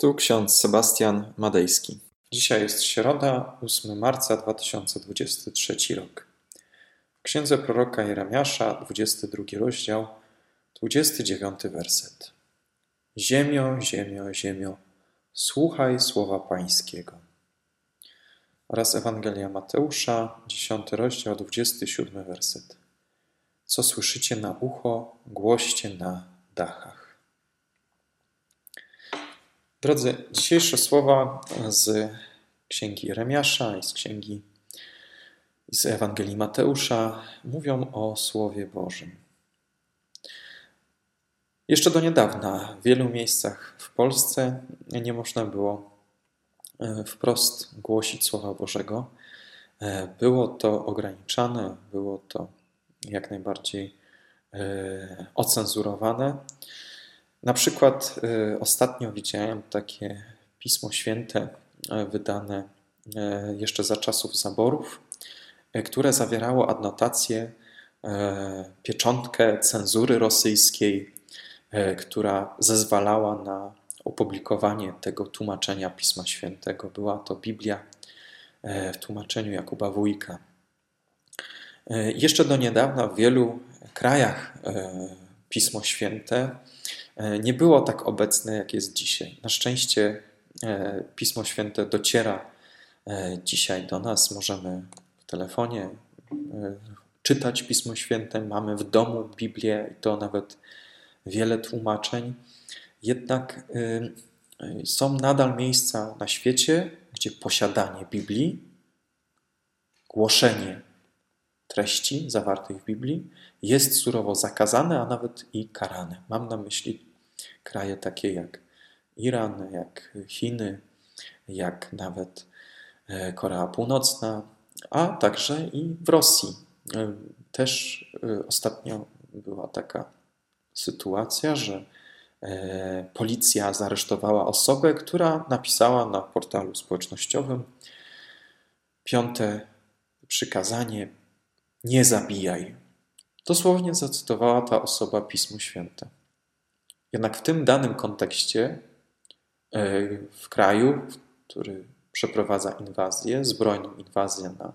Tu ksiądz Sebastian Madejski. Dzisiaj jest środa, 8 marca 2023 rok. W księdze proroka Jeremiasza, 22 rozdział, 29 werset. Ziemio, ziemio, ziemio, słuchaj słowa Pańskiego. Oraz Ewangelia Mateusza, 10 rozdział, 27 werset. Co słyszycie na ucho, głoście na dachach. Drodzy, dzisiejsze słowa z księgi Jeremiasza i z księgi i z Ewangelii Mateusza mówią o Słowie Bożym. Jeszcze do niedawna w wielu miejscach w Polsce nie można było e, wprost głosić Słowa Bożego. E, było to ograniczane, było to jak najbardziej e, ocenzurowane. Na przykład y, ostatnio widziałem takie pismo święte y, wydane y, jeszcze za czasów zaborów, które zawierało adnotację, pieczątkę cenzury rosyjskiej, która zezwalała na opublikowanie tego tłumaczenia Pisma Świętego. Była to Biblia w tłumaczeniu Jakuba Wójka. Jeszcze do niedawna w wielu krajach Pismo Święte nie było tak obecne, jak jest dzisiaj. Na szczęście e, Pismo Święte dociera e, dzisiaj do nas. Możemy w telefonie czytać Pismo Święte, mamy w domu Biblię i to nawet wiele tłumaczeń. Jednak są nadal miejsca na świecie, gdzie posiadanie Biblii, głoszenie treści zawartych w Biblii jest surowo zakazane, a nawet i karane. Mam na myśli kraje takie jak Iran, jak Chiny, jak nawet e, Korea Północna, a także i w Rosji. E, też e, ostatnio była taka sytuacja, że policja zaresztowała osobę, która napisała na portalu społecznościowym piąte przykazanie: nie zabijaj. Dosłownie zacytowała ta osoba Pismo Święte. Jednak w tym danym kontekście, e, w kraju, który przeprowadza inwazję, zbrojną inwazję na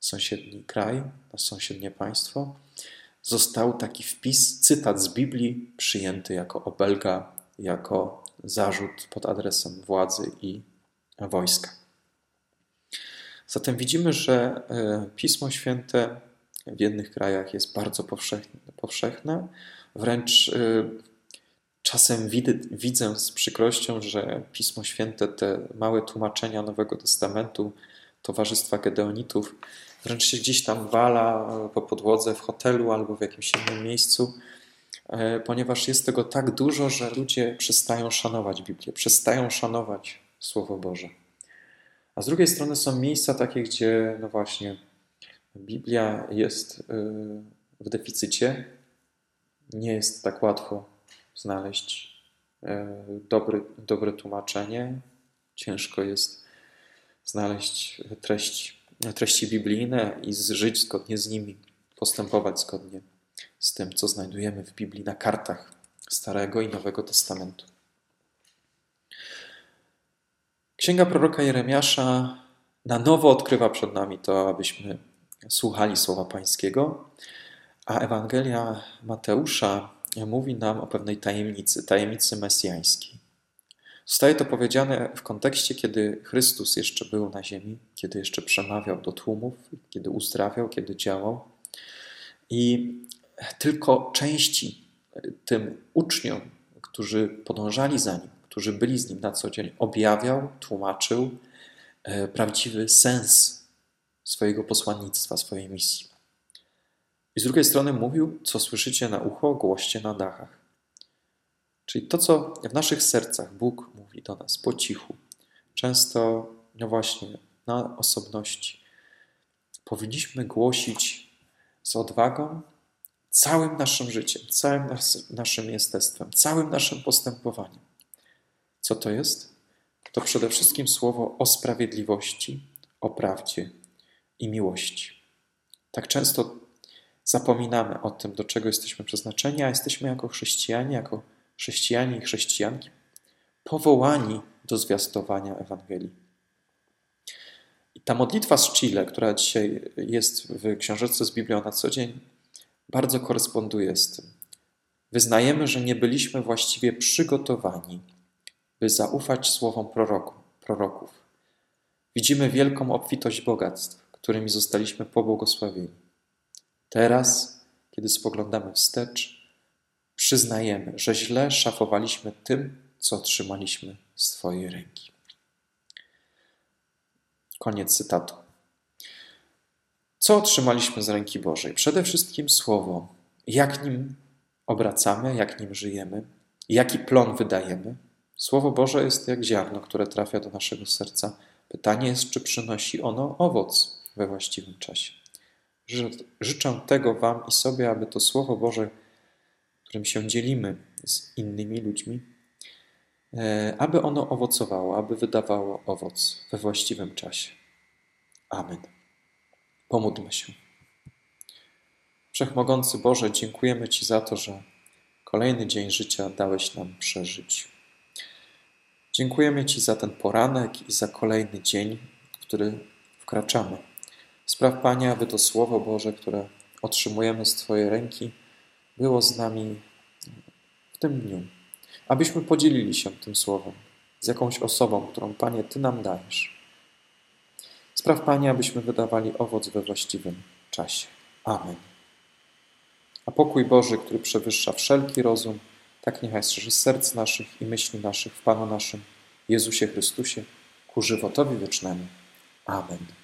sąsiedni kraj, na sąsiednie państwo, został taki wpis, cytat z Biblii przyjęty jako obelga, jako zarzut pod adresem władzy i wojska. Zatem widzimy, że e, Pismo Święte w jednych krajach jest bardzo powszechne, wręcz e, Czasem widzę, widzę z przykrością, że Pismo Święte, te małe tłumaczenia Nowego Testamentu Towarzystwa Gedeonitów, wręcz się gdzieś tam wala po podłodze w hotelu albo w jakimś innym miejscu, e, ponieważ jest tego tak dużo, że ludzie przestają szanować Biblię, przestają szanować Słowo Boże. A z drugiej strony są miejsca takie, gdzie, no właśnie, Biblia jest e, w deficycie, nie jest tak łatwo znaleźć e, dobry, dobre tłumaczenie. Ciężko jest znaleźć treści, treści biblijne i żyć zgodnie z nimi, postępować zgodnie z tym, co znajdujemy w Biblii na kartach Starego i Nowego Testamentu. Księga proroka Jeremiasza na nowo odkrywa przed nami to, abyśmy słuchali słowa Pańskiego, a Ewangelia Mateusza mówi nam o pewnej tajemnicy, tajemnicy mesjańskiej. Zostaje to powiedziane w kontekście, kiedy Chrystus jeszcze był na ziemi, kiedy jeszcze przemawiał do tłumów, kiedy uzdrawiał, kiedy działał. I tylko części tym uczniom, którzy podążali za nim, którzy byli z nim na co dzień, objawiał, tłumaczył e, prawdziwy sens swojego posłannictwa, swojej misji. I z drugiej strony mówił, co słyszycie na ucho, głoście na dachach. Czyli to, co w naszych sercach Bóg mówi do nas po cichu, często, no właśnie, na osobności, powinniśmy głosić z odwagą całym naszym życiem, całym nas, naszym jestestwem, całym naszym postępowaniem. Co to jest? To przede wszystkim słowo o sprawiedliwości, o prawdzie i miłości. Tak często zapominamy o tym, do czego jesteśmy przeznaczeni, a jesteśmy jako chrześcijanie, jako chrześcijanie i chrześcijanki powołani do zwiastowania Ewangelii. I ta modlitwa z Chile, która dzisiaj jest w książeczce z Biblią na co dzień, bardzo koresponduje z tym. Wyznajemy, że nie byliśmy właściwie przygotowani, by zaufać słowom proroku, proroków. Widzimy wielką obfitość bogactw, którymi zostaliśmy pobłogosławieni. Teraz, kiedy spoglądamy wstecz, przyznajemy, że źle szafowaliśmy tym, co otrzymaliśmy z Twojej ręki. Koniec cytatu. Co otrzymaliśmy z ręki Bożej? Przede wszystkim Słowo. Jak nim obracamy, jak nim żyjemy, jaki plon wydajemy. Słowo Boże jest jak ziarno, które trafia do naszego serca. Pytanie jest, czy przynosi ono owoc we właściwym czasie. Życzę tego Wam i sobie, aby to Słowo Boże, którym się dzielimy z innymi ludźmi, e, aby ono owocowało, aby wydawało owoc we właściwym czasie. Amen. Pomódlmy się. Wszechmogący Boże, dziękujemy Ci za to, że kolejny dzień życia dałeś nam przeżyć. Dziękujemy Ci za ten poranek i za kolejny dzień, w który wkraczamy. Spraw Panie, aby to Słowo Boże, które otrzymujemy z Twojej ręki, było z nami w tym dniu. Abyśmy podzielili się tym Słowem z jakąś osobą, którą Panie Ty nam dajesz. Spraw Panie, abyśmy wydawali owoc we właściwym czasie. Amen. A pokój Boży, który przewyższa wszelki rozum, tak niechaj strzeże serc naszych i myśli naszych w Panu naszym, Jezusie Chrystusie, ku żywotowi wiecznemu. Amen.